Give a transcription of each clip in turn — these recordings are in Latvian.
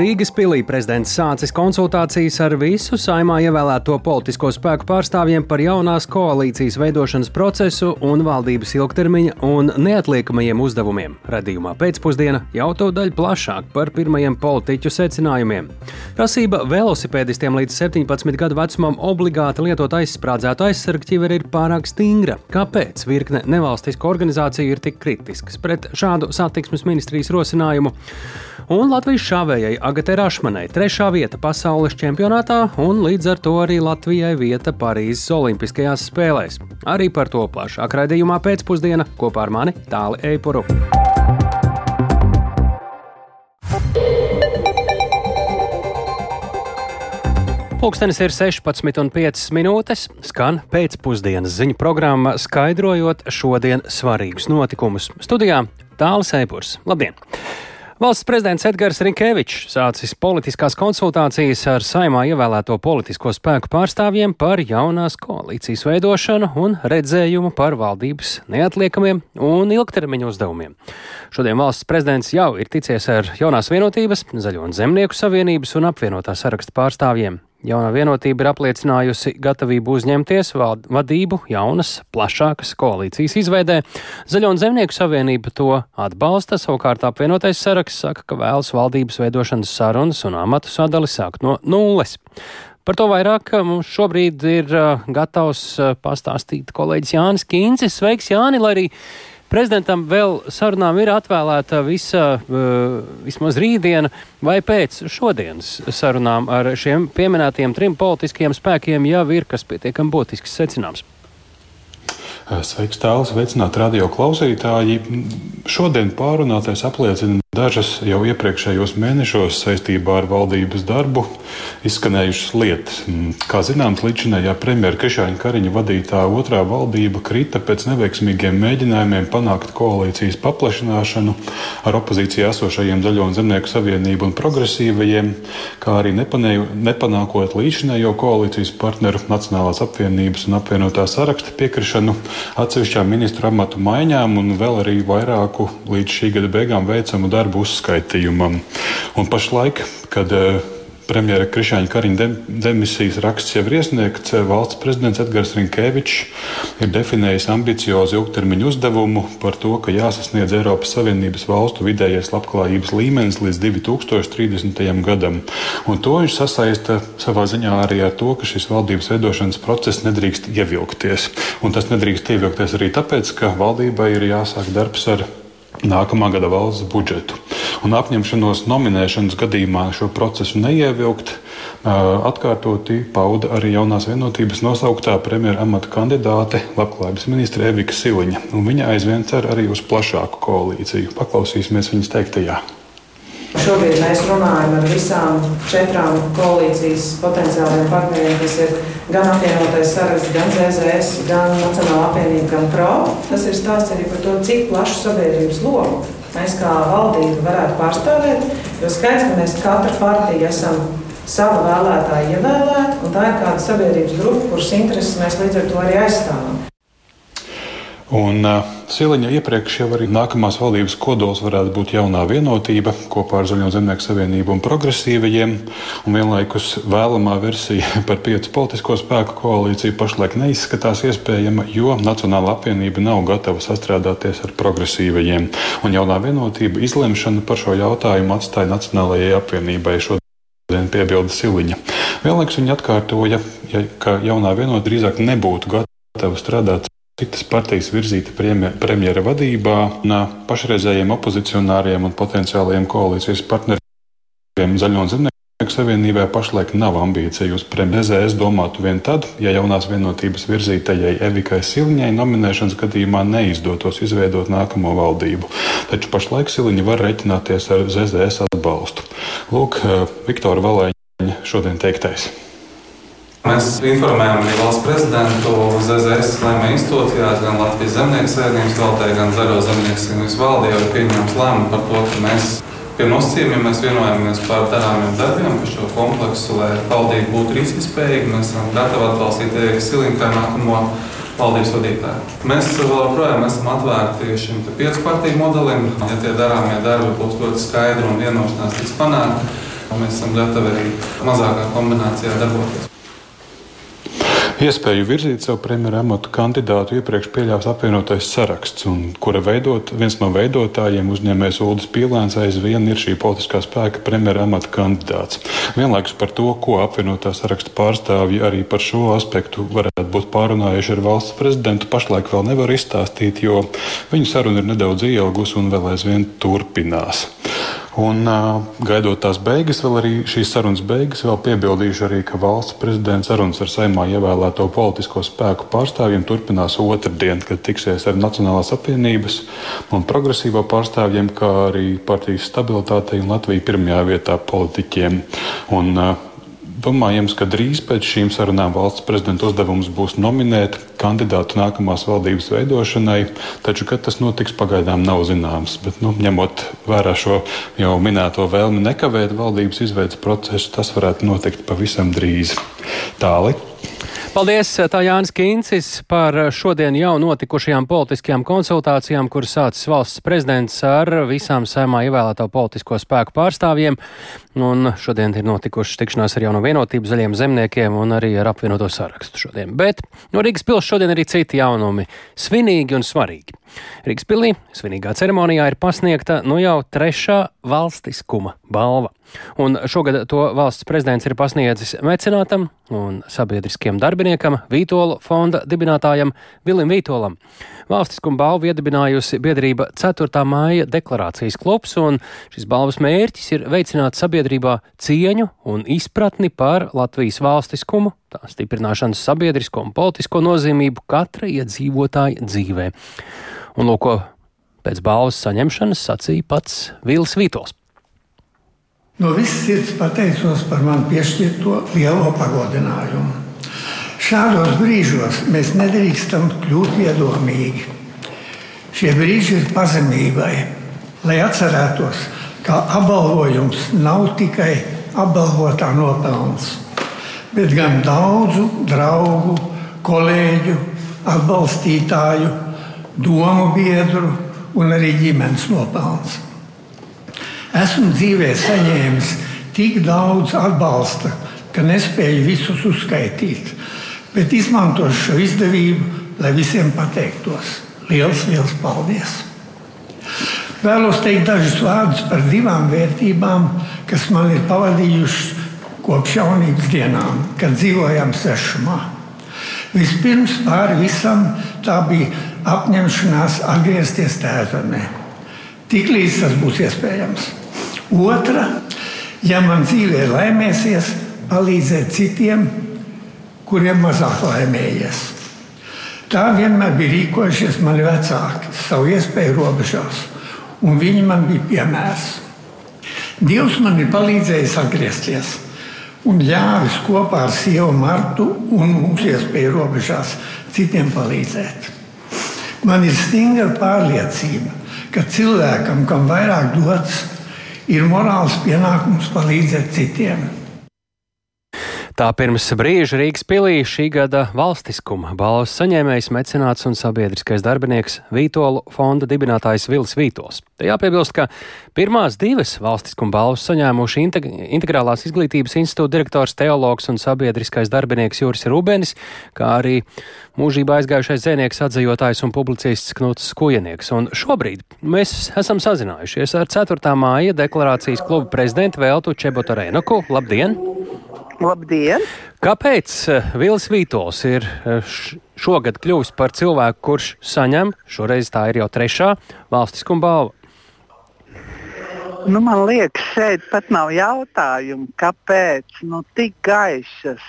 Rīgas pilī prezidents sācis konsultācijas ar visu saimā ievēlēto politisko spēku pārstāvjiem par jaunās koalīcijas veidošanas procesu un valdības ilgtermiņa un neatliekamajiem uzdevumiem. Radījumā pēcpusdiena jau to daļu plašāk par pirmajiem politiķu secinājumiem. Prasība velosipēdistiem līdz 17 gadu vecumam obligāti lietot aizsprādzētu aizsargu ķiveri ir pārāk stingra. Kāpēc virkne nevalstisku organizāciju ir tik kritiskas pret šādu satiksmes ministrijas rosinājumu? Un Latvijas šāvējai Agatē Rašmanai trešā vieta pasaules čempionātā un līdz ar to arī Latvijai vieta Parīzes Olimpiskajās spēlēs. Arī par to plašāk raidījumā pēcpusdienā kopā ar mani Tāli Eipuru. Pūkstens ir 16,5 minūtes. Skan pēcpusdienas ziņu programma, skaidrojot šodienas svarīgus notikumus. Studijā Tāls Eipurs. Labdien! Valsts prezidents Edgars Rinkevičs sācis politiskās konsultācijas ar saimā ievēlēto politisko spēku pārstāvjiem par jaunās koalīcijas veidošanu un redzējumu par valdības neatliekamiem un ilgtermiņa uzdevumiem. Šodien valsts prezidents jau ir ticies ar jaunās vienotības, Zaļo un Zemnieku savienības un apvienotā saraksta pārstāvjiem. Jaunā vienotība ir apliecinājusi gatavību uzņemties vadību jaunas, plašākas koalīcijas izveidē. Zaļo un Zemnieku savienība to atbalsta, savukārt apvienotais saraksts saka, ka vēlas valdības veidošanas sarunas un amatu sadali sākt no nulles. Par to vairāk mums šobrīd ir gatavs uh, pastāstīt kolēģis Jānis Kīncis. Sveiks, Jāni, lai arī Prezidentam vēl sarunām ir atvēlēta visa, uh, vismaz rītdiena vai pēc šodienas sarunām ar šiem pieminētiem trim politiskiem spēkiem jau ir kas pietiekami būtisks secināms. Sveiks, tāls, veicināt radio klausītāji. Šodien pārunātais apliecina dažas jau iepriekšējos mēnešos saistībā ar valdības darbu izskanējušas lietas. Kā zināms, līdzinājā premjera Krišāņa Kariņa vadītā otrā valdība krita pēc neveiksmīgiem mēģinājumiem panākt koalīcijas paplašināšanu ar opozīcijā esošajiem Zaļo un Zemnieku savienību un progresīvajiem, kā arī nepanākot līdzinējo koalīcijas partneru Nacionālās apvienības un apvienotā saraksta piekrišanu atsevišķām ministru amatu maiņām un vēl arī vairāku līdz šī gada beigām veicamu darbu uzskaitījumam. Un pašlaik, kad uh, premjera Krišāņa Kariņa demisijas raksts jau ir iesniegts, valsts prezidents Edgars Rinkevičs ir definējis ambiciozu ilgtermiņu uzdevumu par to, ka jāsasniedz Eiropas Savienības valstu vidējais labklājības līmenis līdz 2030. gadam. Un to viņš sasaista savā ziņā arī ar to, ka šis valdības veidošanas process nedrīkst ievilkties. Un tas nedrīkst ievilkties arī tāpēc, ka valdībai ir jāsāk darbs ar nākamā gada valsts budžetu. Un apņemšanos nominēšanas gadījumā šo procesu neievilkt, atkārtoti pauda arī jaunās vienotības nosauktā premjera amata kandidāte, labklājības ministre Evika Siliņa. Un viņa aizvien cer arī uz plašāku koalīciju. Paklausīsimies viņas teiktajā. Šobrīd mēs runājam ar visām četrām koalīcijas potenciālajiem partneriem, kas ir gan apvienotais saraksts, gan ZZS, gan Nacionāla apvienība, gan PRO. Tas ir stāsts arī par to, cik plašu sabiedrības lomu mēs kā valdība varētu pārstāvēt. Jo skaidrs, ka mēs katra partija esam sava vēlētāja ievēlēta, un tā ir kāda sabiedrības grupa, kuras intereses mēs līdz ar to arī aizstāvam. Un uh, Siliņa iepriekš jau arī nākamās valdības kodols varētu būt jaunā vienotība kopā ar Zaļo zemnieku savienību un progresīvajiem. Un vienlaikus vēlamā versija par piecu politisko spēku koalīciju pašlaik neizskatās iespējama, jo Nacionāla apvienība nav gatava sastrādāties ar progresīvajiem. Un jaunā vienotība izlemšanu par šo jautājumu atstāja Nacionālajai apvienībai. Šodien piebilda Siliņa. Vienlaikus viņa atkārtoja, ja, ka jaunā vienota drīzāk nebūtu gatava strādāt citas partijas virzīta premjera vadībā un pašreizējiem opozicionāriem un potenciālajiem koalīcijas partneriem Zaļo un Zemnieku Savienībai pašlaik nav ambīciju uz premjeru. Es domātu, vien tad, ja jaunās vienotības virzītajai Evikai Siliņai nominēšanas gadījumā neizdotos izveidot nākamo valdību. Taču pašlaik Siliņa var reiķināties ar ZZS atbalstu. Lūk, Viktora Valēņa šodien teiktais. Mēs informējam arī valsts prezidentu ZZS lēmuma institūcijās, gan Latvijas zemnieku savienības valdē, gan Zaļo zemnieku savienības valdē jau ir pieņemts lēmums par to, ka mēs pie nosacījumiem mēs vienojamies par darāmiem darbiem, par šo kompleksu, lai valdība būtu rīcīgspējīga. Mēs esam gatavi atbalstīt Eika Silinku kā nākamo valdības vadītāju. Mēs joprojām esam atvērti šim piecu partiju modelim. Ja tie darāmie darbi būs ļoti skaidri un vienošanās tiks panākti, Mēs esam gatavi arī mazākā kombinācijā darboties. Iespēju virzīt savu premjeru amatu kandidātu iepriekš pieļāvis apvienotais saraksts, un kura veidot, viens no veidotājiem, uzņēmējs Ulris Pīlēns, aizvien ir šī politiskā spēka premjera amata kandidāts. Vienlaikus par to, ko apvienotā saraksta pārstāvji arī par šo aspektu varētu būt pārunājuši ar valsts prezidentu, pašlaik vēl nevar izstāstīt, jo viņu saruna ir nedaudz ielgusi un vēl aizvien turpinās. Un, gaidot tās beigas, vēl arī šīs sarunas beigas, vēl piebildīšu arī, ka valsts prezidents sarunas ar saimā ievēlēto politisko spēku pārstāvjiem turpinās otrdien, kad tiksies ar Nacionālās apvienības un progresīvo pārstāvjiem, kā arī partijas stabilitātei un Latviju pirmajā vietā politiķiem. Un, Domājams, ka drīz pēc šīm sarunām valsts prezidenta uzdevums būs nominēt kandidātu nākamās valdības veidošanai, taču, kad tas notiks, pagaidām nav zināms. Bet, nu, ņemot vērā šo jau minēto vēlmi nekavēt valdības izveidas procesu, tas varētu notikt pavisam drīz. Tālāk. Paldies, tā Jānis Kīncis, par šodien jau notikušajām politiskajām konsultācijām, kuras sācis valsts prezidents ar visām saimā ievēlēto politisko spēku pārstāvjiem. Un šodien ir notikušas tikšanās ar jauno vienotību zaļiem zemniekiem un arī ar apvienoto sarakstu šodien. Bet no Rīgas pils šodien arī citi jaunumi - svinīgi un svarīgi. Rīgas pilī svinīgā ceremonijā ir pasniegta nu jau trešā valstiskuma balva. Un šogad to valsts prezidents ir pasniedzis mecenātam un sabiedriskiem darbiniekam, Vītola fonda dibinātājam Vilim Vītolam. Valstiskuma balvu iedibinājusi biedrība 4. māja deklarācijas klubs, un šis balvas mērķis ir veicināt sabiedrībā cieņu un izpratni par Latvijas valstiskumu, tā stiprināšanas sabiedrisko un politisko nozīmību katra iedzīvotāja dzīvē. Un lūk, pēc balvas saņemšanas sacīja pats Vils Vītols. No visas sirds pateicos par man piešķirto lielo pagodinājumu. Šādos brīžos mēs nedrīkstam kļūt iedomīgi. Šie brīži ir pazemībai, lai atcerētos, ka apbalvojums nav tikai apbalvotā nopelns, bet gan daudzu draugu, kolēģu, atbalstītāju domu biedru un arī ģimenes nopelns. Esmu dzīvē saņēmis tik daudz atbalsta, ka nespēju visus uzskaitīt, bet izmantošu šo izdevību, lai visiem pateiktos. Lielas, liels paldies! Vēlos teikt dažus vārdus par divām vērtībām, kas man ir pavadījušas kopš jaunības dienām, kad dzīvojām sešumā. Vispirms pāri visam tā bija apņemšanās atgriezties tēvzemē. Tiklīdz tas būs iespējams. Otra, ja man dzīvē laimēsies, palīdzēt citiem, kuriem mazāk laimējies. Tā vienmēr bija rīkojušies mani vecāki savu iespēju robežās, un viņi man bija piemērs. Dievs man ir palīdzējis atgriezties un ļāvis kopā ar sievu Martu un mūsu iespēju robežās citiem palīdzēt. Man ir stingra pārliecība, ka cilvēkam, kam vairāk dots, ir morāls pienākums palīdzēt citiem. Tā pirms brīža Rīgas pilī šī gada valstiskuma balvas saņēmējs, mecenāts un sabiedriskais darbinieks Vītola fonda dibinātājs Vils Vītols. Te jāpiebilst, ka pirmās divas valstiskuma balvas saņēmuši integ Integrālās izglītības institūta direktors, teologs un sabiedriskais darbinieks Juris Rūbenis, kā arī mūžībā aizgājušais dzēnieks, atzījotājs un publicists Knuts Skujenieks. Un šobrīd mēs esam sazinājušies ar 4. māja deklarācijas kluba prezidentu Veltu Čebotarēnoku. Labdien! Labdien! Kāpēc eh, Vils Vītols ir eh, šogad kļuvis par cilvēku, kurš saņem, šoreiz tā ir jau trešā valstiskuma balva? Nu, man liekas, šeit pat nav jautājumu, kāpēc nu, tik gaišas,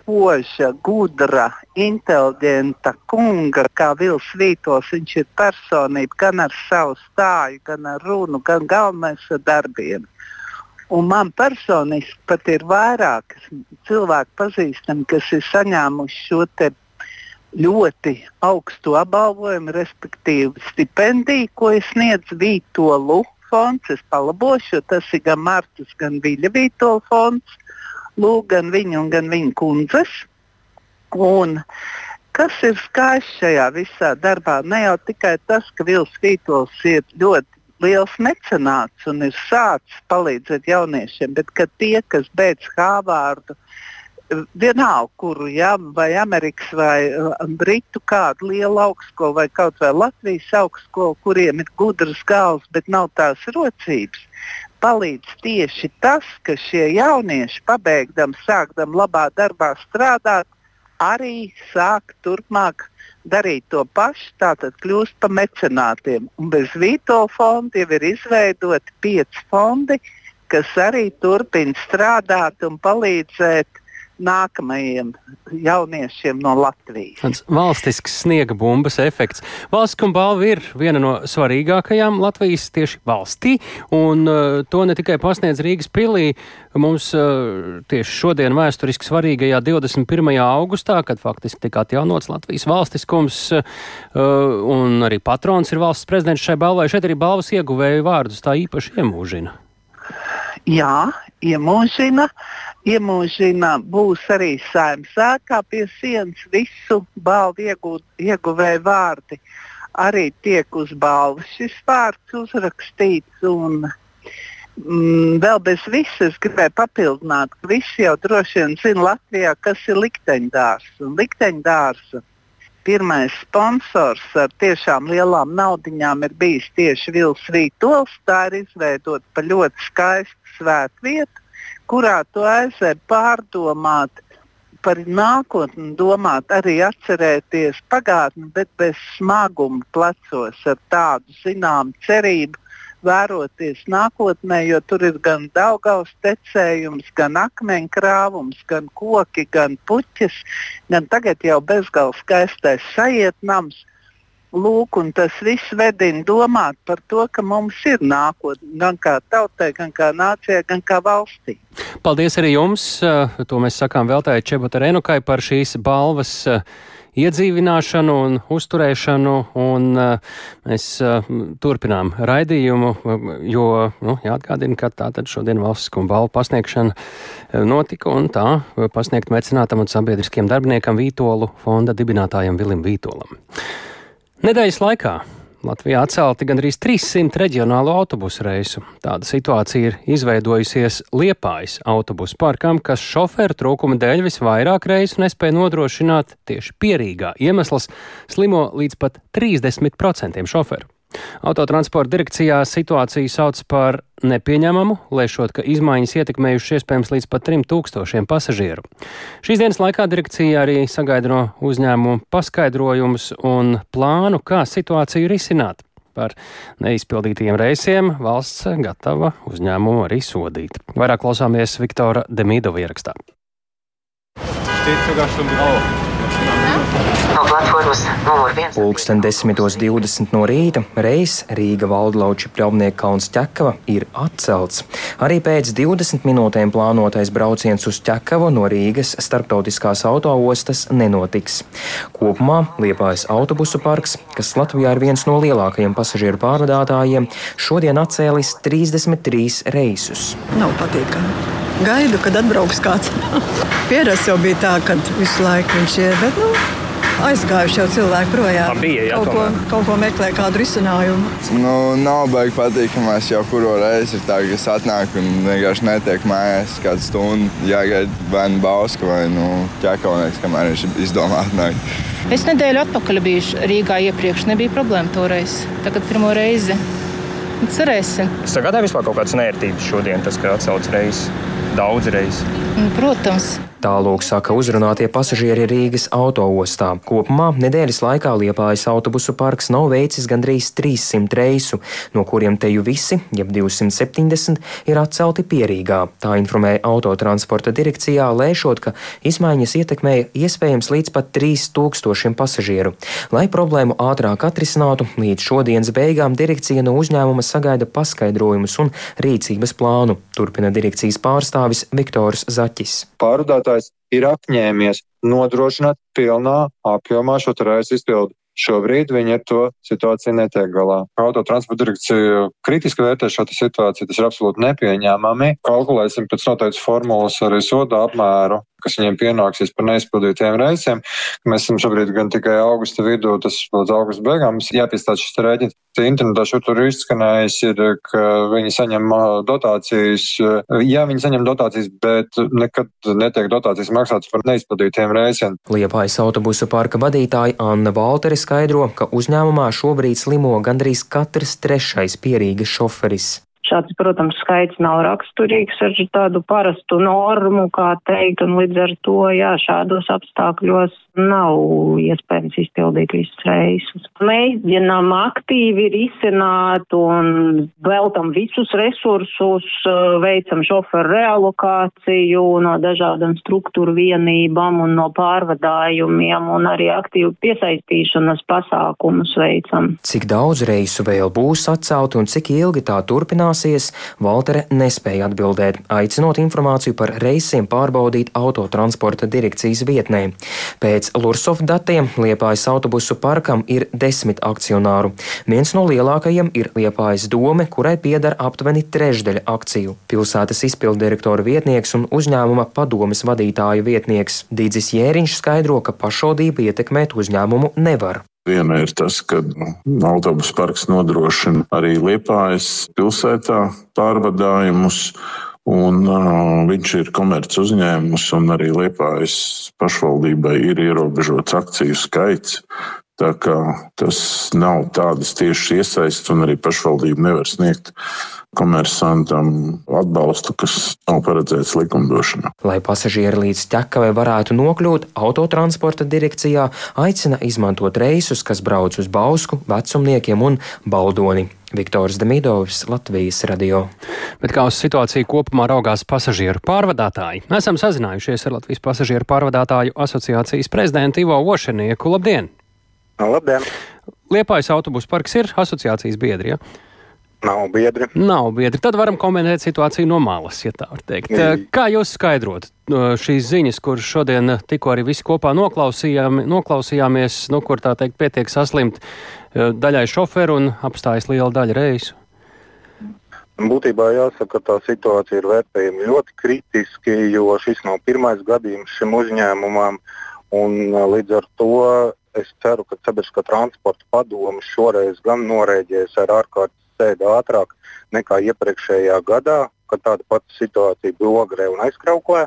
poža, gudra, inteliģenta kunga, kā Vils Vītos. Viņš ir personība gan ar savu stāju, gan ar runu, gan galvenais ar darbiem. Un man personīgi pat ir vairāk cilvēku pazīstami, kas ir saņēmuši šo ļoti augstu apbalvojumu, respektīvi stipendiju, ko sniedz Vītolu fonds. Es palabošu, tas ir gan Martas, gan Viļa Vītola fonds. Lūk, gan viņa un gan viņa kundzes. Un kas ir skaists šajā visā darbā? Ne jau tikai tas, ka Vils Vītols ir ļoti liels mecenāts un ir sācis palīdzēt jauniešiem, bet tie, kas beidz Hāvārdu, vienalga, kuru, ja, vai Amerikas vai uh, Britu kādu lielu augstskolu vai kaut vai Latvijas augstskolu, kuriem ir gudras galvas, bet nav tās rocības, palīdz tieši tas, ka šie jaunieši, pabeigdam, sākdam labā darbā strādāt, arī sāk turpmāk darīt to pašu, tātad kļūst par mecenātiem. Un bez Vītola fonda jau ir izveidoti pieci fondi, kas arī turpina strādāt un palīdzēt nākamajiem jauniešiem no Latvijas. Tas valstisks sniega bumbas efekts. Valsts balva ir viena no svarīgākajām Latvijas tieši valstī, un uh, to ne tikai pasniedz Rīgas pilī. Mums uh, tieši šodien vēsturiski svarīgajā 21. augustā, kad faktiski tika atjaunots Latvijas valstiskums, uh, un arī patrons ir valsts prezidents šai balvai, šeit arī balvas ieguvēju vārdus tā īpaši iemūžina. Jā, iemūžina. Uh, iemūžina, būs arī saimnes ēkā pie sienas visu balvu iegūt, ieguvēju vārdi. Arī tiek uz balvas šis vārds uzrakstīts. Un, mm, vēl bez visas gribēju papildināt, ka visi jau droši vien zina Latvijā, kas ir likteņdārs. Likteņdārs pirmais sponsors ar tiešām lielām naudiņām ir bijis tieši Vils Rītols. Tā ir izveidota pa ļoti skaistu svētvietu kurā tu aizēji pārdomāt par nākotni, domāt, arī atcerēties pagātni, bet bez smaguma plecos, ar tādu zināmu cerību, vēroties nākotnē, jo tur ir gan daudzs tecējums, gan akmeņkrāvums, gan koki, gan puķis, gan tagad jau bezgalīgi skaistais sajietnams. Lūk, un tas viss vedina domāt par to, ka mums ir nākotne gan kā tautai, gan kā nācijai, gan kā valstī. Paldies arī jums! Eh, to mēs sakām veltēji Čebota Renukai par šīs balvas eh, iedzīvināšanu un uzturēšanu, un eh, mēs turpinām raidījumu, jo nu, jāatgādina, ka tātad šodien valsts un balvu pasniegšana notika, un tā pasniegt mecenātam un sabiedriskiem darbiniekam Vītolu fonda dibinātājam Vilim Vītolam. Nedēļas laikā Latvijā atcelti gandrīz 300 reģionālo autobusu reisu. Tāda situācija ir izveidojusies Liepājas autobusu parkam, kas šoferu trūkuma dēļ visvairāk reisu nespēja nodrošināt tieši pierīgā iemesls slimo līdz pat 30% šoferu. Autotransporta direkcijā situāciju sauc par nepieņemamu, lēšot, ka izmaiņas ietekmējušas iespējams līdz pat 3000 pasažieru. Šīs dienas laikā direkcija arī sagaida no uzņēmumu paskaidrojumus un plānu, kā situāciju risināt. Par neizpildītajiem reisiem valsts gatava uzņēmumu arī sodīt. Vairāk klausāmies Viktora Demidova ierakstā. Steht sogar schon drauf. No platformas numur 1. Pulksten 10.20 no rīta reis Rīga Valdlauči Pļavnieka kalns ķekava ir atcelts. Arī pēc 20 minūtēm plānotais brauciens uz ķekavu no Rīgas starptautiskās autoostas nenotiks. Kopumā Liepājas autobusu parks, kas Latvijā ir viens no lielākajiem pasažieru pārvadātājiem, šodien atcēlis 33 reisus. Nav patīkami. Gaidu, kad atbrauks kāds. Pierasts jau bija tā, ka visu laiku viņš ir. Bet, nu, aizgājuši jau cilvēki projām. Bija, jā, kaut, ko, kaut ko meklē, kādu risinājumu. Nu, nav baigi patīkamās jau kuru reizi ir tā, ka es atnāku un vienkārši netiek mājās kādu stundu. Jāgaida vai nu bauska vai nu, ķēkaunieks, kamēr viņš izdomā atnākt. Es nedēļu atpakaļ biju Rīgā iepriekš, nebija problēma toreiz. Tagad pirmo reizi. Cerēsim. Sagādāja vispār kaut kādas nērtības šodien, tas, ka atcauc reizes daudz reizes. Protams. Tālūk saka uzrunātie pasažieri Rīgas autoostā. Kopumā nedēļas laikā Liepājas autobusu parks nav veicis gandrīz 300 reisu, no kuriem teju visi, jeb 270, ir atcelti pierīgā. Tā informēja autotransporta direkcijā, lēšot, ka izmaiņas ietekmēja iespējams līdz pat 3000 pasažieru. Lai problēmu ātrāk atrisinātu, līdz šodienas beigām direkcija no uzņēmuma sagaida paskaidrojumus un rīcības plānu, turpina direkcijas pārstāvis Viktors Zaķis. Pārdāt ražotājs ir apņēmies nodrošināt pilnā apjomā šo reisu izpildu. Šobrīd viņi ar to situāciju netiek galā. Autotransporta direkcija kritiski vērtē šo situāciju. Tas ir absolūti nepieņēmami. Kalkulēsim pēc noteiktas formulas arī soda apmēru. Kas viņiem pienāksies par neizpildītiem reizēm. Mēs esam šobrīd gan tikai augusta vidū, tas līdz augusta beigām jāpiestāsta šis rēķins. Internetā šo tur izskanējis ir, ka viņi saņem dotācijas, jā, viņi saņem dotācijas, bet nekad netiek dotācijas maksātas par neizpildītiem reizēm. Liepājas autobusu parka vadītāja Anna Valteri skaidro, ka uzņēmumā šobrīd slimo gandrīz katrs trešais pierīgas šoferis. Šāds, protams, skaits nav raksturīgs ar tādu parastu normu, kā teikt, un līdz ar to, jā, šādos apstākļos nav iespējams izpildīt visus reisus. Mēģinām aktīvi risināt un veltam visus resursus, veicam šoferu realokāciju no dažādām struktūru vienībām un no pārvadājumiem un arī aktīvu piesaistīšanas pasākumus veicam. Cik daudz reisu vēl būs atcelt un cik ilgi tā turpinās? Iemācījies, Valtere nespēja atbildēt, aicinot informāciju par reisiem pārbaudīt autotransporta direkcijas vietnē. Pēc Lursov datiem Liepājas autobusu parkam ir desmit akcionāru. Viens no lielākajiem ir Liepājas dome, kurai pieder aptuveni trešdaļa akciju. Pilsētas izpildirektora vietnieks un uzņēmuma padomes vadītāja vietnieks Dīdzis Jēriņš skaidro, ka pašvaldība ietekmēt uzņēmumu nevar. Viena ir tas, ka nu, autobusu parks nodrošina arī Liepājas pilsētā pārvadājumus. Un, uh, viņš ir komerces uzņēmums, un arī Liepājas pašvaldībai ir ierobežots akciju skaits. Tā kā tas nav tādas tiešas iesaistas, un arī pašvaldība nevar sniegt komersantam atbalstu, kas nav paredzēts likumdošanā. Lai pasažieri līdz ķekavai varētu nokļūt, autotransporta direkcijā aicina izmantot reisus, kas brauc uz Bausku, vecumniekiem un Baldoni. Viktors Demidovs, Latvijas radio. Bet kā uz situāciju kopumā raugās pasažieru pārvadātāji? Mēs esam sazinājušies ar Latvijas pasažieru pārvadātāju asociācijas prezidentu Ivo Ošenieku. Labdien! Labdien! Liepājas autobusu parks ir asociācijas biedri. Ja? Nav biedri. Nav biedri. Tad varam komentēt situāciju no malas, ja tā var teikt. Kā jūs skaidrot šīs ziņas, kuras šodien tikko arī visi kopā noklausījām, noklausījāmies, nu, kur tā teikt pietiek saslimt daļai šoferu un apstājas liela daļa reisu? Būtībā jāsaka, ka tā situācija ir vērtējama ļoti kritiski, jo šis nav pirmais gadījums šim uzņēmumam. Un, līdz ar to es ceru, ka sabiedriskā transporta padome šoreiz gan norēģēs ar ārkārtas sēdi ātrāk nekā iepriekšējā gadā, kad tāda pati situācija bija Ogrē un aizkrauklē.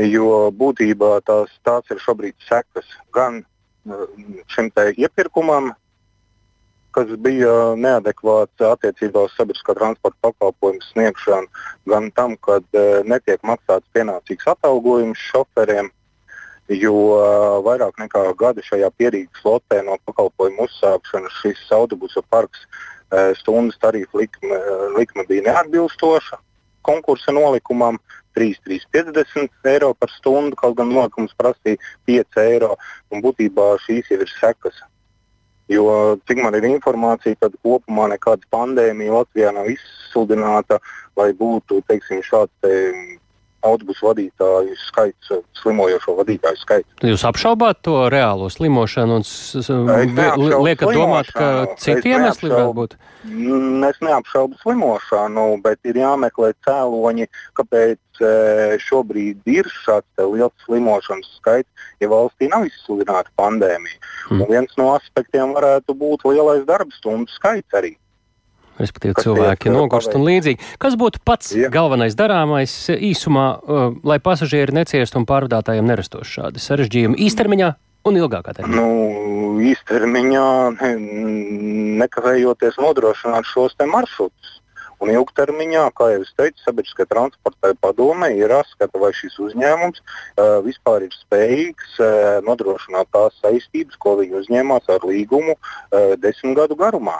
Jo būtībā tās, tās ir šobrīd sekas gan uh, šim iepirkumam, kas bija neadekvāts attiecībā uz sabiedriskā transporta pakalpojumu sniegšanu, gan tam, ka uh, netiek maksāts pienācīgs atalgojums šoferiem, jo vairāk nekā gadu šajā pierīgas lotē no pakalpojumu uzsākšanas šis autobusu parks Eh, stundas tarifu likme, eh, likme bija neatbilstoša konkursa nolikumam. 3,50 eiro par stundu, kaut gan nolikums prasīja 5 eiro. Būtībā šīs jau ir sekas. Jo, cik man ir informācija, tad kopumā nekāda pandēmija Latvijā nav izsludināta, lai būtu teiksim, šāds te autobusu vadītāju skaits, slimojošo vadītāju skaits. Jūs apšaubāt to reālo slimošanu un liekat domāt, ka citi iemesli var būt? Mm, es neapšaubu slimošanu, bet ir jāmeklē cēloņi, kāpēc e, šobrīd ir šāds liels slimošanas skaits, ja valstī nav izsludināta pandēmija. Mm. Un viens no aspektiem varētu būt lielais darba stundu skaits arī respektīvi cilvēki nogurst un līdzīgi. Kas būtu pats Jā. galvenais darāmais īsumā, uh, lai pasažieri neciestu un pārvadātājiem nerastos šādi sarežģījumi īstermiņā un ilgākā termiņā? Nu, īstermiņā ne, nekavējoties nodrošināt šos maršrutus. Un ilgtermiņā, kā jau es teicu, sabiedriskā transporta padome ir jāskata, vai šis uzņēmums uh, vispār ir spējīgs uh, nodrošināt tās saistības, ko viņi uzņēmās ar līgumu uh, desmit gadu garumā.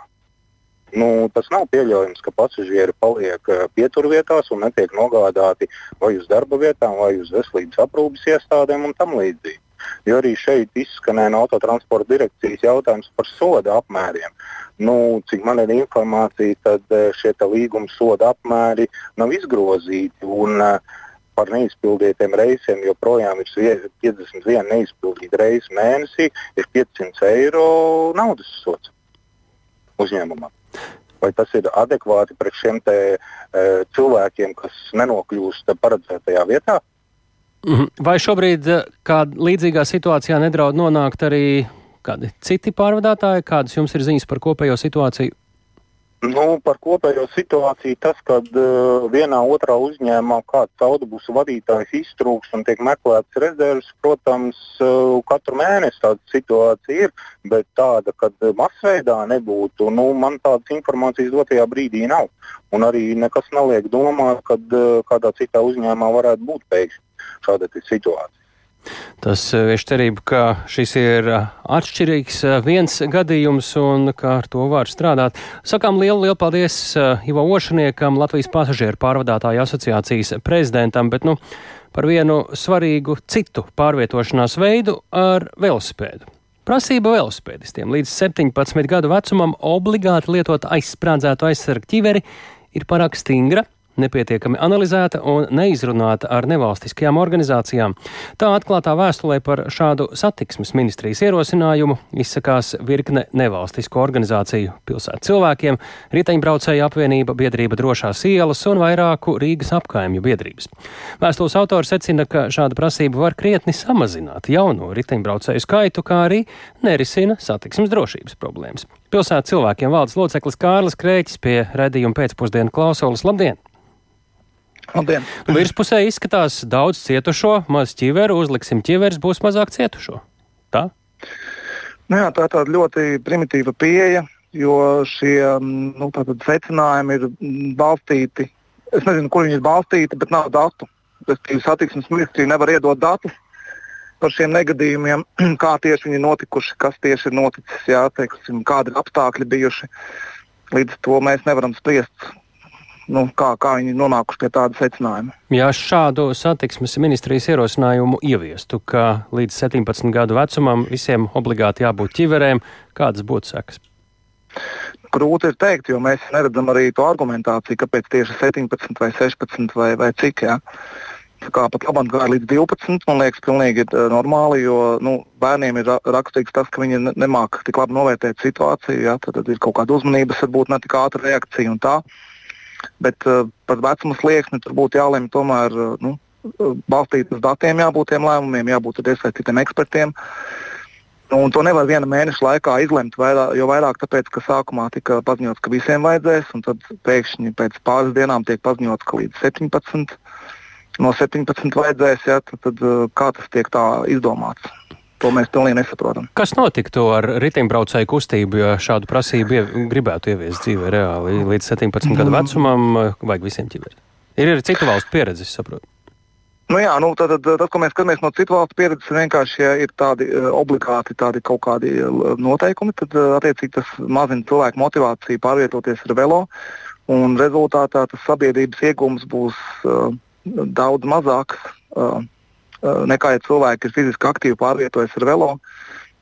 Nu, tas nav pieļaujams, ka pasažieri paliek eh, pieturvietās un netiek nogādāti vai uz darba vietām, vai uz veselības aprūpes iestādēm un tam līdzīgi. Jo arī šeit izskanēja no autotransporta direkcijas jautājums par soda apmēriem. Nu, cik man ir informācija, tad eh, šie līguma soda apmēri nav izgrozīti. Un, uh, par neizpildītiem reisiem joprojām ir 51 neizpildīta reisa mēnesī, ir 500 eiro naudas sots uzņēmumam. Vai tas ir adekvāti pret šiem te, e, cilvēkiem, kas nenokļūst paredzētajā vietā? Mhm. Vai šobrīd kādā līdzīgā situācijā nedraud nonākt arī kādi citi pārvadātāji? Kādas jums ir ziņas par kopējo situāciju? Nu, par kopējo situāciju tas, ka uh, vienā otrā uzņēmumā kāds autobusu vadītājs iztrūks un tiek meklēts rezerves, protams, uh, katru mēnesi tāda situācija ir, bet tāda, ka masveidā nebūtu, nu, man tādas informācijas dotajā brīdī nav. Un arī nekas neliek domāt, ka uh, kādā citā uzņēmumā varētu būt pēkšņi šāda situācija. Tas eh, vieš cerību, ka šis ir eh, atšķirīgs eh, viens gadījums un ka ar to var strādāt. Sakām lielu, lielu paldies Ivo Ošaniekam, Latvijas pasažieru pārvadātāju asociācijas prezidentam, bet nu, par vienu svarīgu citu pārvietošanās veidu ar velosipēdu. Prasība velosipēdistiem līdz 17 gadu vecumam obligāti lietot aizsprādzētu aizsargu ķiveri ir pārāk stingra nepietiekami analizēta un neizrunāta ar nevalstiskajām organizācijām. Tā atklātā vēstulē par šādu satiksmes ministrijas ierosinājumu izsakās virkne nevalstisko organizāciju pilsētu cilvēkiem, riteņbraucēju apvienība, biedrība drošās ielas un vairāku Rīgas apkaimju biedrības. Vēstules autors secina, ka šāda prasība var krietni samazināt jauno riteņbraucēju skaitu, kā arī nerisina satiksmes drošības problēmas. Pilsētas cilvēkiem valdes loceklis Kārlis Krēķis pie redzījuma pēcpusdienu klausulas. Labdien! Labdien! Nu, virspusē izskatās daudz cietušo, maz ķiveru, uzliksim ķiveres, būs mazāk cietušo. Tā? Nu jā, tā ir tāda ļoti primitīva pieeja, jo šie nu, secinājumi ir balstīti. Es nezinu, kur viņi ir balstīti, bet nav datu. Respektīvi, satiksmes ministrija nevar iedot datus par šiem negadījumiem, kā tieši viņi ir notikuši, kas tieši ir noticis, jā, teiksim, kādi ir apstākļi bijuši. Līdz ar to mēs nevaram spriest nu, kā, kā viņi nonākuši pie tāda secinājuma. Ja šādu satiksmes ministrijas ierosinājumu ieviestu, ka līdz 17 gadu vecumam visiem obligāti jābūt ķiverēm, kādas būtu sekas? Grūti ir teikt, jo mēs neredzam arī to argumentāciju, kāpēc tieši 17 vai 16 vai, vai cik. Jā. Kā pat labāk gāja līdz 12, man liekas, pilnīgi uh, normāli, jo nu, bērniem ir raksturīgs tas, ka viņi nemāķi tik labi novērtēt situāciju. Jā, tad, tad ir kaut kāda uzmanības, varbūt ne tik ātra reakcija un tā. Uh, Bet uh, par vecuma slieksni tur būtu jālemj tomēr uh, nu, balstīt uz datiem, jābūt tiem lēmumiem, jābūt iesaistītiem ekspertiem. Nu, un to nevar viena mēneša laikā izlemt, vairāk, jo vairāk tāpēc, ka sākumā tika paziņots, ka visiem vajadzēs, un tad pēkšņi pēc pāris dienām tiek paziņots, ka līdz 17, no 17 vajadzēs, ja, tad, tad kā tas tiek tā izdomāts. To mēs pilnīgi nesaprotam. Kas notiktu ar riteņbraucēju kustību, ja šādu prasību iev gribētu ieviest dzīvē reāli līdz 17 mm. gadu vecumam, vajag visiem ķiveriem? Ir arī citu valstu pieredze, saprotu. Nu jā, nu, tad, tad, tad, ko mēs skatāmies no citu valstu pieredzes, vienkārši ja ir tādi uh, obligāti tādi kaut kādi uh, noteikumi, tad uh, attiecīgi tas mazina cilvēku motivāciju pārvietoties ar velo, un rezultātā tas sabiedrības iegūms būs uh, daudz mazāks. Uh, Eh, nekā ja cilvēki, kas fiziski aktīvi pārvietojas ar velo.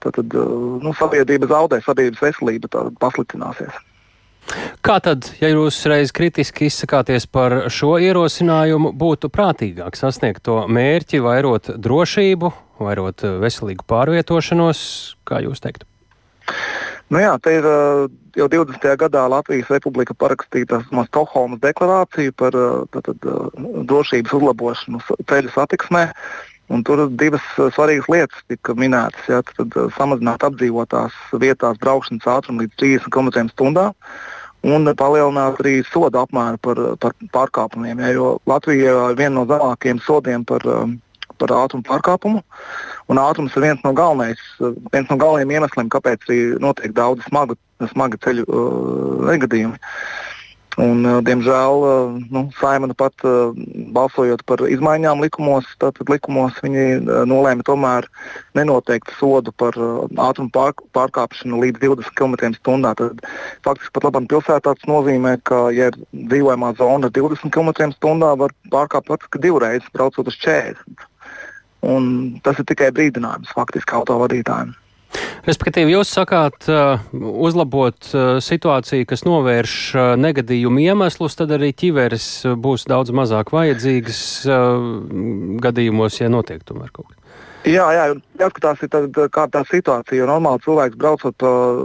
Tad, eh, nu, sabiedrība zaudē, sabiedrības veselība pasliktināsies. Kā tad, ja jūs reiz kritiski izsakāties par šo ierosinājumu, būtu prātīgāk sasniegt to mērķi, vairot drošību, vairot veselīgu pārvietošanos, kā jūs teiktu? Nu jā, te ir jau 20. gadā Latvijas Republika parakstīta Stokholmas deklarācija par tātad, drošības uzlabošanu ceļu satiksmē. Un tur divas svarīgas lietas tika minētas. Ja, tad, samazināt apdzīvotās vietās braukšanas ātrumu līdz 30 km/h un palielināt arī soda apmēru par, par pārkāpumiem. Ja, jo Latvija ir viena no zemākajiem sodiem par, par ātrumu pārkāpumu. Un ātrums ir viens no, galvenais, viens no galvenajiem iemesliem, kāpēc notiek daudz smagu, smagu ceļu uh, negadījumu. Un, uh, diemžēl uh, nu, Saimana pat uh, balsojot par izmaiņām likumos, tātad likumos viņi uh, nolēma tomēr nenoteikt sodu par uh, ātrumu pār, pārkāpšanu līdz 20 km/h. Tad faktiski pat labam pilsētā tas nozīmē, ka, ja ir dzīvojamā zona 20 km/h, var pārkāpt faktiski divreiz, braucot uz 40. Un tas ir tikai brīdinājums faktiski autovadītājiem. Respektīvi, jūs sakāt, uh, uzlabot uh, situāciju, kas novērš uh, negadījumu iemeslus, tad arī ķiveres būs daudz mazāk vajadzīgas gadījumos, ja notiek tomēr kaut kas. Jā, jā, jāskatās, tad, kā tā situācija. Normāli cilvēks braucot uh,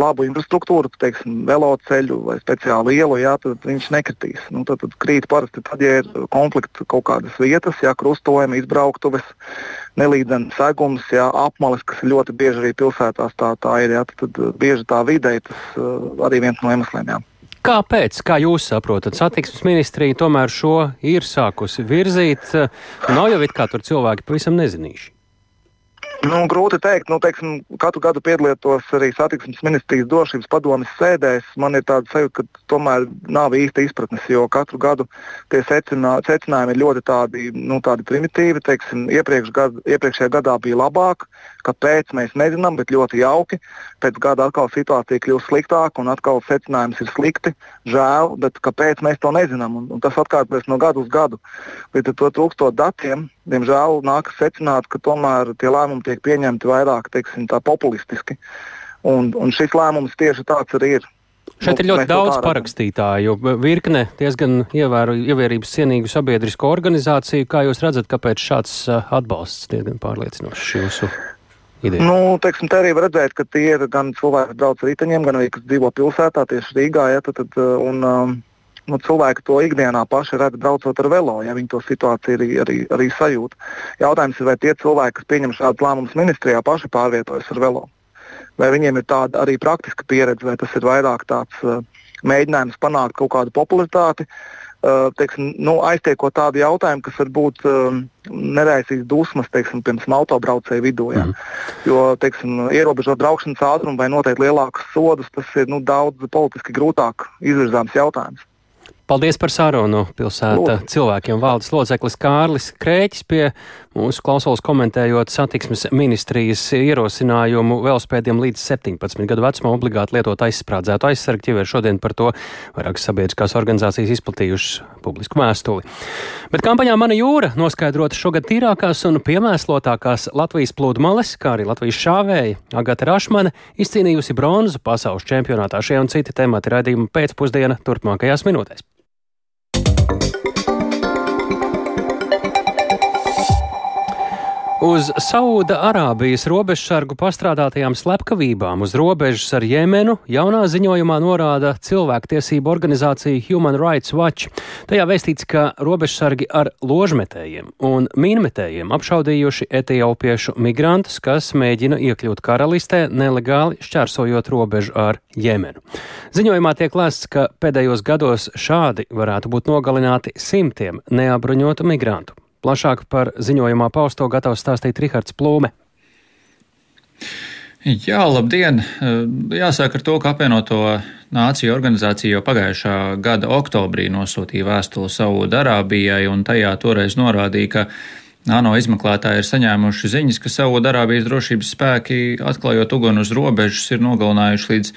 labu infrastruktūru, teiksim, veloceļu vai speciālu ielu, jā, tad viņš nekritīs. Nu, tad, tad krīt parasti tad, ja ir konflikts kaut kādas vietas, jā, krustojumi, izbrauktuves, nelīdzenas segums, jā, apmales, kas ir ļoti bieži arī pilsētās tā, tā ir. Jā, tad, tad bieži tā vidē tas uh, arī viens no iemesliem. Jā. Kāpēc, kā jūs saprotat, satiksmes ministrija tomēr šo ir sākusi virzīt? Nav jau it kā tur cilvēki pavisam nezinīši. Nu, grūti pateikt, nu, teiksim, katru gadu piedalītos arī satiksmes ministrijas drošības padomjas sēdēs. Man ir tāds sajūta, ka tomēr nav īsti izpratnes, jo katru gadu tie secinā, secinājumi ir ļoti tādi, nu, tādi primitīvi. Teiksim, iepriekš gad, iepriekšējā gadā bija labāk, kāpēc mēs nezinām, bet ļoti jauki. Pēc gada atkal situācija kļūst sliktāka un atkal secinājums ir slikti. Žēl, bet kāpēc mēs to nezinām? Un, un tas atkārtojas no gada uz gadu. Līdz ar to trūkstot datiem diemžēl nākas secināt, ka tomēr tie lēmumi tiek pieņemti vairāk teiksim, populistiski. Un, un šis lēmums tieši tāds arī ir. Šeit ir ļoti daudz parakstītāju, virkne diezgan ievēru, ievērības cienīgu sabiedrisko organizāciju. Kā jūs redzat, kāpēc šāds atbalsts diezgan pārliecinošs jūsu ideja? Nu, teiksim, te arī redzēt, ka tie ir gan cilvēki, kas brauc ar riteņiem, gan arī kas dzīvo pilsētā, tieši Rīgā. Ja, tad, tad, un, um, nu, cilvēki to ikdienā paši redz braucot ar velo, ja viņi to situāciju arī, arī, arī sajūt. Jautājums ir, vai tie cilvēki, kas pieņem šādus lēmumus ministrijā, paši pārvietojas ar velo. Vai viņiem ir tāda arī praktiska pieredze, vai tas ir vairāk tāds uh, mēģinājums panākt kaut kādu popularitāti, uh, teiksim, nu, aiztiekot tādu jautājumu, kas varbūt uh, neraisīs dusmas, teiksim, piemēram, autobraucēju vidū. Ja. Mm. Jo, teiksim, ierobežot braukšanas ātrumu vai noteikti lielākus sodus, tas ir nu, daudz politiski grūtāk izvirzāms jautājums. Paldies par sarunu pilsēta Lūd. cilvēkiem valdes loceklis Kārlis Krēķis pie mūsu klausulas komentējot satiksmes ministrijas ierosinājumu velospēdiem līdz 17 gadu vecumam obligāti lietot aizsprādzētu aizsargu ķiveru. Šodien par to vairākas sabiedriskās organizācijas izplatījušas publisku vēstuli. Bet kampaņā Mana jūra noskaidrota šogad tīrākās un piemēslotākās Latvijas plūdmales, kā arī Latvijas šāvēja Agata Rašmane izcīnījusi bronzu pasaules čempionātā. Šie un citi temati raidījuma pēcpusdiena turpmākajās minūtēs. Uz Sauda Arābijas robežsargu pastrādātajām slepkavībām uz robežas ar Jemenu jaunā ziņojumā norāda cilvēktiesību organizācija Human Rights Watch. Tajā vēstīts, ka robežsargi ar ložmetējiem un mīnmetējiem apšaudījuši etiopiešu migrantus, kas mēģina iekļūt karalistē nelegāli šķērsojot robežu ar Jemenu. Ziņojumā tiek lēsts, ka pēdējos gados šādi varētu būt nogalināti simtiem neapbruņotu migrantu. Plašāk par ziņojumā pausto gatavs stāstīt Rihards Plūme. Jā, labdien! Jāsāk ar to, ka apvienoto nāciju organizācija jau pagājušā gada oktobrī nosūtīja vēstuli Saudārābijai, un tajā toreiz norādīja, ka ANO izmeklētāji ir saņēmuši ziņas, ka Saudārābijas drošības spēki, atklājot uguni uz robežas, ir nogalinājuši līdz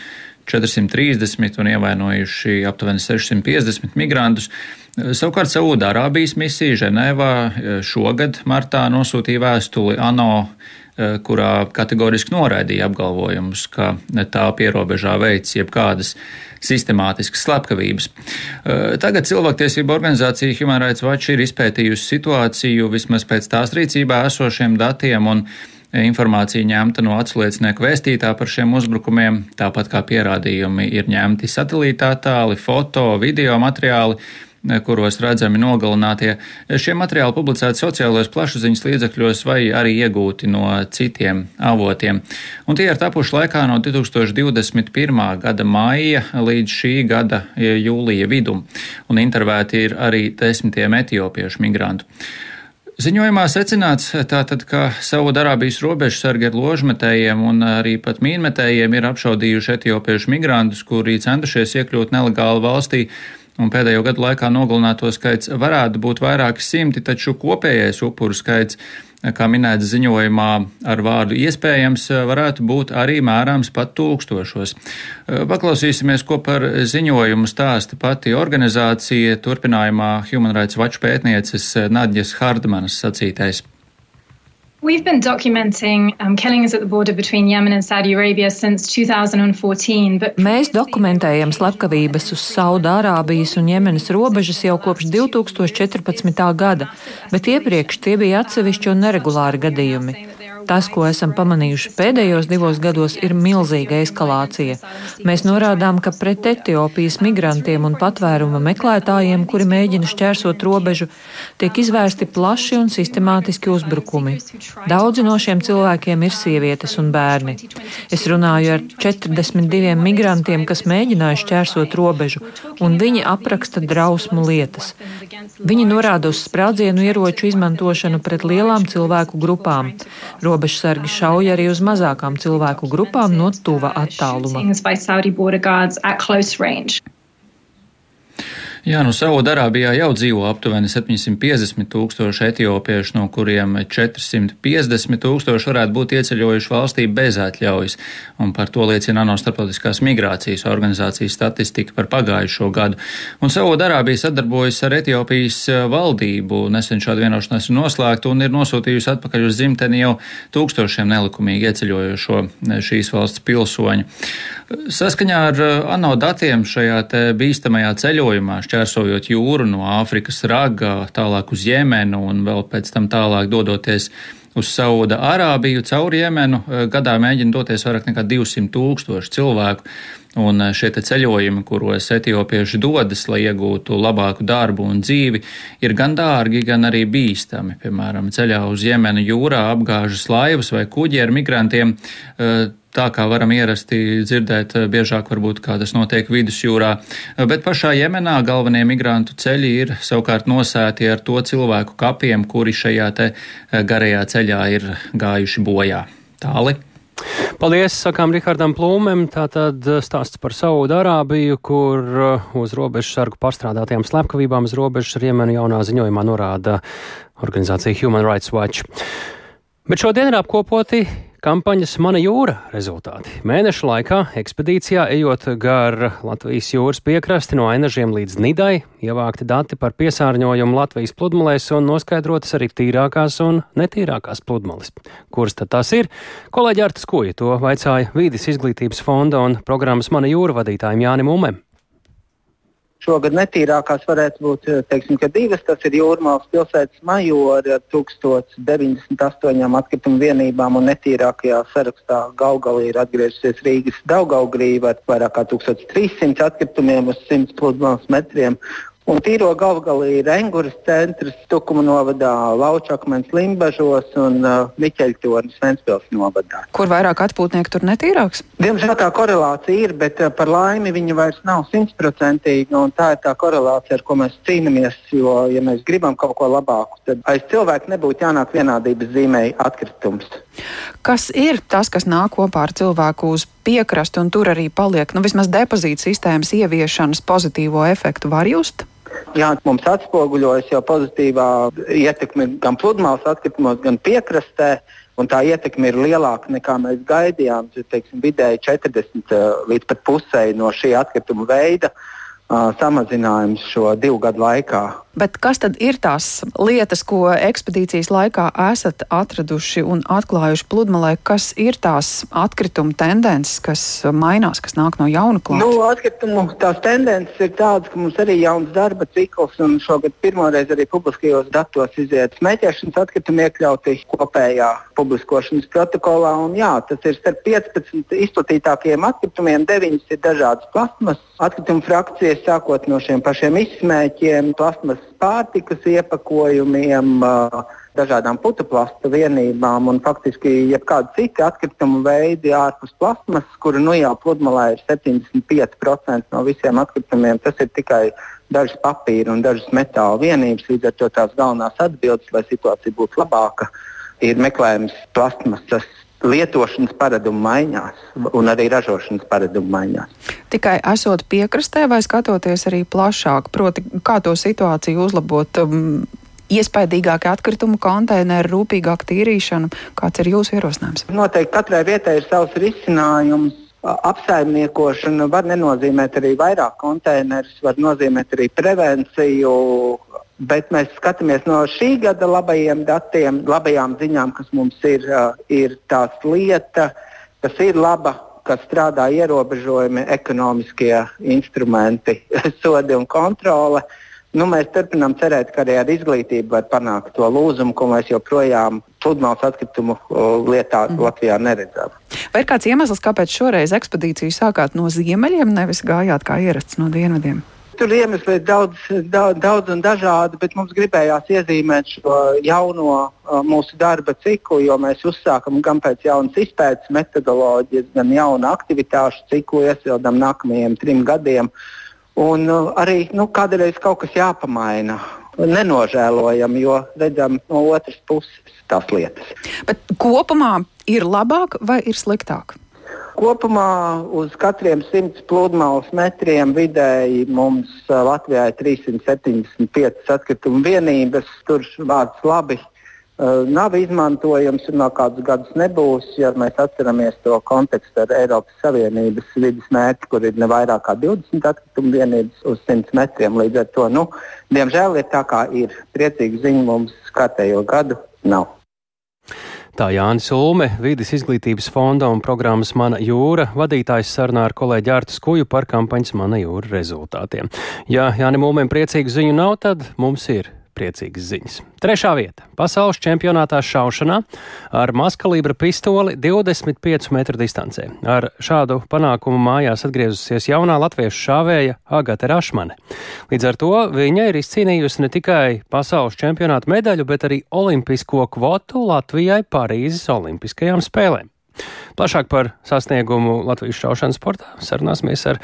430 un ievainojuši aptuveni 650 migrantus. Savukārt Saudārābijas misija Ženēvā eh, šogad martā nosūtīja vēstuli ANO, eh, kurā kategoriski noraidīja apgalvojumus, ka tā pierobežā veids jebkādas sistemātiskas slepkavības. Eh, tagad cilvēktiesība organizācija Human Rights Watch ir izpētījusi situāciju vismaz pēc tās rīcībā esošiem datiem un informācija ņemta no atsliecinieku vēstītā par šiem uzbrukumiem, tāpat kā pierādījumi ir ņemti satelītā tāli, foto, video materiāli kuros redzami nogalinātie. Šie materiāli publicēti sociālajos plašsaziņas līdzekļos vai arī iegūti no citiem avotiem. Un tie ir tapuši laikā no 2021. gada maija līdz šī gada jūlija vidum, un intervēti ir arī desmitiem etiopiešu migrantu. Ziņojumā secināts, tātad, ka Saudārābijas robežsargi ar ložmetējiem un arī pat mīnmetējiem ir apšaudījuši etiopiešu migrantus, kuri centušies iekļūt nelegāli valstī un pēdējo gadu laikā nogalināto skaits varētu būt vairāki simti, taču kopējais upuru skaits, kā minēts ziņojumā, ar vārdu iespējams, varētu būt arī mērāms pat tūkstošos. Paklausīsimies, ko par ziņojumu stāsta pati organizācija, turpinājumā Human Rights Watch pētnieces Nadjas Hardmanas sacītais. We've been documenting um, killings at the border between Yemen and Saudi Arabia since 2014. But... Mēs dokumentējam slepkavības uz Saudārābijas un Jemenas robežas jau kopš 2014. gada, bet iepriekš tie bija atsevišķi un neregulāri gadījumi. Tas, ko esam pamanījuši pēdējos divos gados, ir milzīga eskalācija. Mēs norādām, ka pret Etiopijas migrantiem un patvēruma meklētājiem, kuri mēģina šķērsot robežu, tiek izvērsti plaši un sistemātiski uzbrukumi. Daudzi no šiem cilvēkiem ir sievietes un bērni. Es runāju ar 42 migrantiem, kas mēģināja šķērsot robežu, un viņi apraksta drausmu lietas. Viņi norāda uz sprādzienu ieroču izmantošanu pret lielām cilvēku grupām. Robežsargi šauja arī uz mazākām cilvēku grupām no tuva attāluma. Jā, nu Saudarābijā jau dzīvo aptuveni 750 tūkstoši etiopiešu, no kuriem 450 tūkstoši varētu būt ieceļojuši valstī bez atļaujas, un par to liecina ANO starptautiskās migrācijas organizācijas statistika par pagājušo gadu. Un Saudarābija sadarbojas ar Etiopijas eh, valdību, nesen šāda vienošanās ir noslēgta un ir nosūtījusi atpakaļ uz dzimteni jau tūkstošiem nelikumīgi ieceļojošo eh, šīs valsts pilsoņu. Saskaņā ar uh, ANO datiem šajā bīstamajā ceļojumā, šķērsojot jūru no Āfrikas raga tālāk uz Jemenu un vēl pēc tam tālāk dodoties uz Sauda Arābiju cauri Jemenu, uh, gadā mēģina doties vairāk nekā 200 tūkstoši cilvēku. Un uh, šie ceļojumi, kuros etiopieši dodas, lai iegūtu labāku darbu un dzīvi, ir gan dārgi, gan arī bīstami. Piemēram, ceļā uz Jemenu jūrā apgāžas laivas vai kuģi ar migrantiem tā kā varam ierasti dzirdēt, eh, biežāk varbūt kā tas notiek vidusjūrā. Eh, bet pašā Jemenā galvenie migrantu ceļi ir savukārt nosēti ar to cilvēku kapiem, kuri šajā te eh, garajā ceļā ir gājuši bojā. Tāli. Paldies, sakām Rihardam Plūmēm. Tātad stāsts par Saudārābiju, kur uz robežu sargu pārstrādātajām slepkavībām uz robežas ar Jemenu jaunā ziņojumā norāda organizācija Human Rights Watch. Bet šodien ir apkopoti Kampaņas Mana jūra rezultāti. Mēneša laikā ekspedīcijā ejot gar Latvijas jūras piekrasti no Ainažiem līdz Nidai, ievākti dati par piesārņojumu Latvijas pludmalēs un noskaidrotas arī tīrākās un netīrākās pludmales. Kuras tad tās ir? Kolēģi Artas Koja to vaicāja Vīdes izglītības fonda un programmas Mana jūra vadītājiem Jānim Umem. Šogad netīrākās varētu būt eh, teiksim, divas. Tas ir Jūrmālas pilsētas majora ar 1098 atkritumu vienībām, un netīrākajā sarakstā Gaugalī ir atgriezusies Rīgas Daugaugrīva ar vairāk kā 1300 atkritumiem uz 100 pludmales metriem. Un tīro galvgalī ir Enguras centrs, Tukuma novadā, Laučakmens, Limbažos un uh, Miķeļtornis Ventspils novadā. Kur vairāk atpūtnieku tur netīrāks? Diemžēl tā korelācija ir, bet uh, par laimi viņa vairs nav simtprocentīga. Tā ir tā korelācija, ar ko mēs cīnāmies. Jo, ja mēs gribam kaut ko labāku, tad aiz cilvēka nebūtu jānāk vienādības zīmē atkritums. Kas ir tas, kas nāk kopā ar cilvēku uz piekrastu un tur arī paliek? Nu, vismaz depozīta sistēmas ieviešanas pozitīvo efektu var just? Jā, mums atspoguļojas jau pozitīvā ietekme gan pludmales atkritumos, gan piekrastē. Un tā ietekme ir lielāka nekā mēs gaidījām. Teiksim, vidēji 40 eh, līdz pat pusēji no šī atkrituma veida uh, samazinājums šo divu gadu laikā. Bet kas tad ir tās lietas, ko ekspedīcijas laikā esat atraduši un atklājuši pludmalē? Kas ir tās atkrituma tendences, kas mainās, kas nāk no jauna klāta? Nu, atkritumu tās tendences ir tādas, ka mums arī ir jauns darba cikls, un šogad pirmoreiz arī publiskajos datos iziet smēķēšanas atkritumi iekļauti kopējā publiskošanas protokolā. Un, jā, tas ir starp 15 izplatītākajiem atkritumiem, 9 ir dažādas plasmas atkritumu frakcijas, sākot no šiem pašiem izsmēķiem, plasmas pārtikas iepakojumiem, dažādām putekļu vienībām un faktiski jebkādi citi atkritumu veidi ārpus plasmas, kuru nu jau pludmalē ir 75% no visiem atkritumiem. Tas ir tikai dažas papīra un dažas metāla vienības. Līdz ar to tās galvenās atbildes, lai situācija būtu labāka, ir meklējums plasmasas lietošanas paradumu maiņās un arī ražošanas paradumu maiņās. Tikai esot piekrastē vai skatoties arī plašāk, proti, kā to situāciju uzlabot. Um, Iespējīgākie atkritumu konteineri, rūpīgāka tīrīšana. Kāds ir jūsu ierosinājums? Noteikti katrai vietai ir savs risinājums. Apsaimniekošana var nenozīmēt arī vairāk konteinerus, var nozīmēt arī prevenciju, Bet mēs skatāmies no šī gada labajiem datiem, labajām ziņām, kas mums ir, ir tā lieta, kas ir laba, kas strādā ierobežojumi, ekonomiskie instrumenti, sodi un kontrole. Nu, mēs turpinām cerēt, ka arī ar izglītību var panākt to lūzumu, ko mēs joprojām pludmales atkritumu lietā mm. Latvijā neredzam. Vai ir kāds iemesls, kāpēc šoreiz ekspedīciju sākāt no ziemeļiem, nevis gājāt kā ierasts no dienvidiem? Tur iemesli ir daudz, daudz, daudz un dažādi, bet mums gribējās iezīmēt šo jauno uh, mūsu darba ciklu, jo mēs uzsākam gan pēc jaunas izpētes metodoloģijas, gan jaunu aktivitāšu ciklu iesildām nākamajiem trim gadiem. Un uh, arī nu, kādreiz kaut kas jāpamaina. Nenožēlojam, jo redzam no otras puses tās lietas. Bet kopumā ir labāk vai ir sliktāk? Kopumā uz katriem 100 pludmales metriem vidēji mums Latvijā ir 375 atkritumu vienības. Tur vārds labi uh, nav izmantojams un vēl kādus gadus nebūs, ja mēs atceramies to kontekstu ar Eiropas Savienības vidas mērķi, kur ir ne vairāk kā 20 atkritumu vienības uz 100 metriem. Līdz ar to, nu, diemžēl, ir tā kā ir. Priecīga ziņa mums kārtējo gadu nav. Tā Jānis Ulme, Vides izglītības fonda un programmas Mana jūra vadītājs sarunā ar kolēģi Ārtu Skuju par kampaņas Mana jūra rezultātiem. Ja Jānim Ulmēm priecīgu ziņu nav, tad mums ir priecīgas ziņas. Trešā vieta - pasaules čempionātā šaušanā ar maskalibra pistoli 25 metru distancē. Ar šādu panākumu mājās atgriezusies jaunā latviešu šāvēja Agate Rašmane. Līdz ar to viņa ir izcīnījusi ne tikai pasaules čempionāta medaļu, bet arī olimpisko kvotu Latvijai Parīzes Olimpiskajām spēlēm. Plašāk par sasniegumu Latvijas šaušanas sportā sarunāsimies ar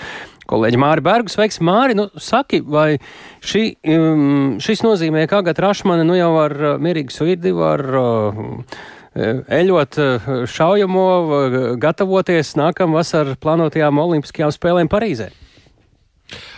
kolēģi Māri Bergu. Sveiks, Māri! Nu, saki, vai šī, um, šis nozīmē, ka Agata Rašmane nu jau ar uh, mierīgu sirdi var uh, eļot uh, šaujamo, gatavoties nākamā vasarā plānotajām Olimpiskajām spēlēm Parīzē?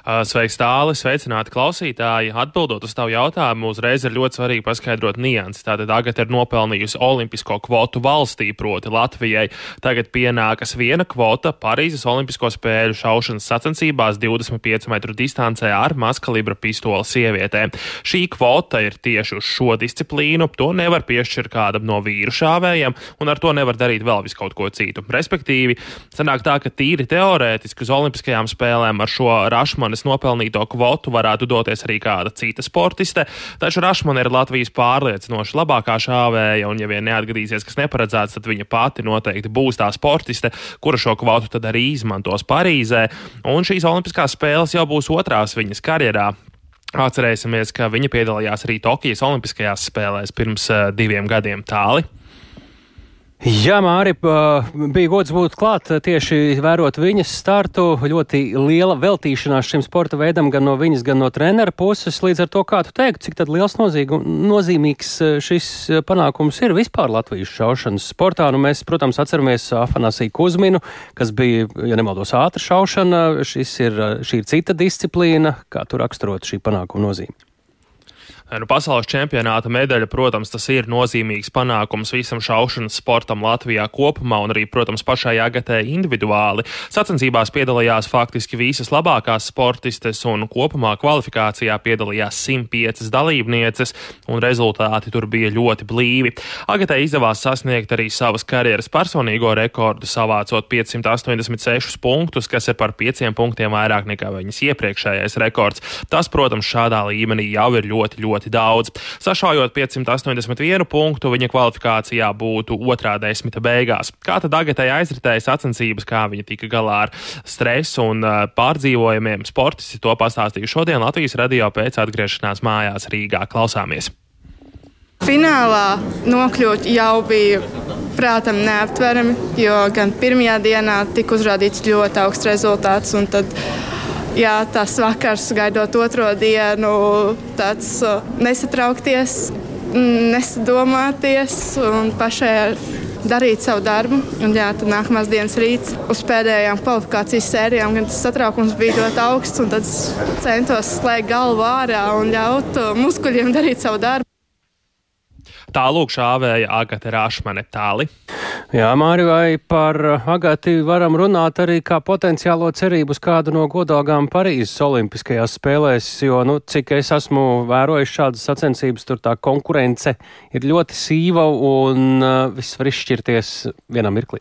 Sveiks, tāli, sveicināti klausītāji. Atbildot uz tavu jautājumu, uzreiz ir ļoti svarīgi paskaidrot nianses. Tātad Agata ir nopelnījusi olimpisko kvotu valstī, proti Latvijai. Tagad pienākas viena kvota Parīzes Olimpisko spēļu šaušanas sacensībās 25 metru distancē ar maskalibra pistoli sievietēm. Šī kvota ir tieši uz šo disciplīnu. To nevar piešķirt kādam no vīru šāvējiem, un ar to nevar darīt vēl vis kaut ko citu. Respektīvi, sanāk tā, ka tīri teorētiski uz Olimpiskajām spēlēm ar šo rašmanu Rašmanes nopelnīto kvotu varētu doties arī kāda cita sportiste, taču Rašmane ir Latvijas pārliecinoši labākā šāvēja, un ja vien neatgadīsies kas neparedzēts, tad viņa pati noteikti būs tā sportiste, kura šo kvotu tad arī izmantos Parīzē, un šīs Olimpiskās spēles jau būs otrās viņas karjerā. Atcerēsimies, ka viņa piedalījās arī Tokijas Olimpiskajās spēlēs pirms uh, diviem gadiem tāli. Jā, Māri, bija gods būt klāt tieši vērot viņas startu. Ļoti liela veltīšanās šim sporta veidam gan no viņas, gan no trenera puses. Līdz ar to, kā tu teiktu, cik liels nozīgu, nozīmīgs šis panākums ir vispār Latvijas šaušanas sportā. Nu, mēs, protams, atceramies Afanasiju Kuzminu, kas bija, ja nemaldos, ātra šaušana. Šis ir, šī ir cita disciplīna. Kā tu raksturot šī panākuma nozīmi? Nu, pasaules čempionāta medaļa, protams, tas ir nozīmīgs panākums visam šaušanas sportam Latvijā kopumā un arī, protams, pašai Agatē individuāli. Sacensībās piedalījās faktiski visas labākās sportistes un kopumā kvalifikācijā piedalījās 105 dalībnieces un rezultāti tur bija ļoti blīvi. Agatē izdevās sasniegt arī savas karjeras personīgo rekordu, savācot 586 punktus, kas ir par 5 punktiem vairāk nekā viņas iepriekšējais rekords. Tas, protams, šādā līmenī jau ir ļoti, ļoti ļoti daudz. Sašaujot 581 punktu, viņa kvalifikācijā būtu otrā desmita beigās. Kā tad Agatai aizritēja sacensības, kā viņa tika galā ar stresu un uh, pārdzīvojumiem sportisti, to pastāstīju šodien Latvijas radio pēc atgriešanās mājās Rīgā. Klausāmies! Finālā nokļūt jau bija prātam neaptverami, jo gan pirmajā dienā tika uzrādīts ļoti augsts rezultāts, un tad jā, tas vakars, gaidot otro dienu, tāds nesatraukties, nesadomāties un pašai darīt savu darbu. Un, jā, tad nākamās dienas rīts uz pēdējām kvalifikācijas sērijām, gan tas satraukums bija ļoti augsts, tad centos slēgt galvu ārā un ļaut muskuļiem darīt savu darbu. Tālūk šāvēja Agate Rāšmane tāli. Jā, Māri, vai par Agati varam runāt arī kā potenciālo cerību uz kādu no godalgām Parīzes Olimpiskajās spēlēs, jo, nu, cik es esmu vērojis šādas sacensības, tur tā konkurence ir ļoti sīva un uh, viss var izšķirties vienā mirklī.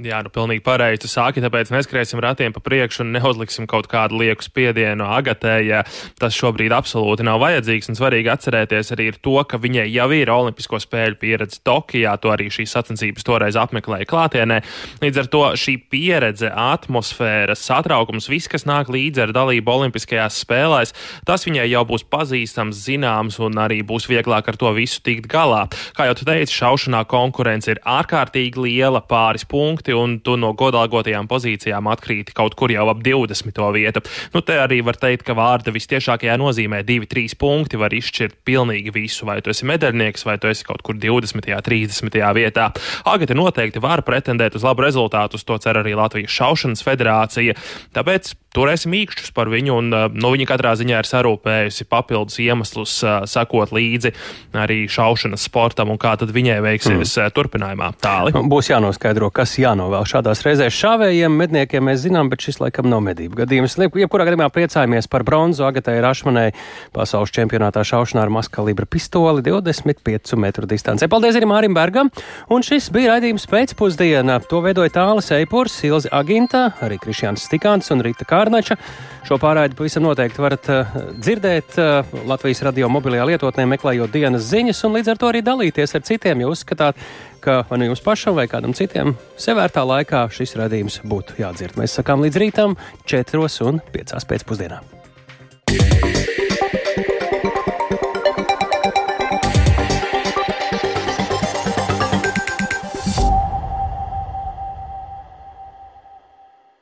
Jā, nu pilnīgi pareizi. Tu sāki, tāpēc neskriesim ratiem pa priekšu un neuzliksim kaut kādu lieku spiedienu agatē, ja tas šobrīd absolūti nav vajadzīgs. Un svarīgi atcerēties arī to, ka viņai jau ir Olimpisko spēļu pieredze Tokijā, to arī šīs sacensības toreiz apmeklēja klātienē. Līdz ar to šī pieredze, atmosfēra, satraukums, viss, kas nāk līdzi ar dalību Olimpiskajās spēlēs, tas viņai jau būs pazīstams, zināms un arī būs vieglāk ar to visu tikt galā. Kā jau tu teici, šaušanā konkurence ir ārkārtīgi liela, pāris punkti punkti, un tu no godalgotajām pozīcijām atkrīti kaut kur jau ap 20. vietu. Nu, te arī var teikt, ka vārda vistiešākajā nozīmē 2-3 punkti var izšķirt pilnīgi visu. Vai tu esi medaļnieks, vai tu esi kaut kur 20. 30. vietā. Agate noteikti var pretendēt uz labu rezultātu, uz to cer arī Latvijas šaušanas federācija. Tāpēc turēsim īkšķus par viņu, un nu, viņa katrā ziņā ir sarūpējusi papildus iemeslus, sakot līdzi arī šaušanas sportam, un kā tad viņai veiksies mm. turpinājumā. Tāli. Būs jānoskaidro, kas jānovēl šādās reizēs šāvējiem, medniekiem mēs zinām, bet šis laikam nav medību gadījums. Jebkurā gadījumā priecājamies par bronzu Agatai Rašmanai pasaules čempionātā šaušanā ar maskalibra pistoli 25 metru distancē. Paldies arī Mārim Bergam, un šis bija raidījums pēcpusdiena. To veidoja Tālis Eipurs, Silzi Aginta, arī Krišjāns Stikāns un Rita Kā. Kārnača. Šo pārraidi pavisam noteikti varat uh, dzirdēt uh, Latvijas radio mobilajā lietotnē, meklējot dienas ziņas, un līdz ar to arī dalīties ar citiem. Ja uzskatāt, ka vai nu jums pašam vai kādam citam sevērtā laikā šis radījums būtu jādzird. Mēs sakām līdz rītam, 4 un 5 pēcpusdienā. Yeah.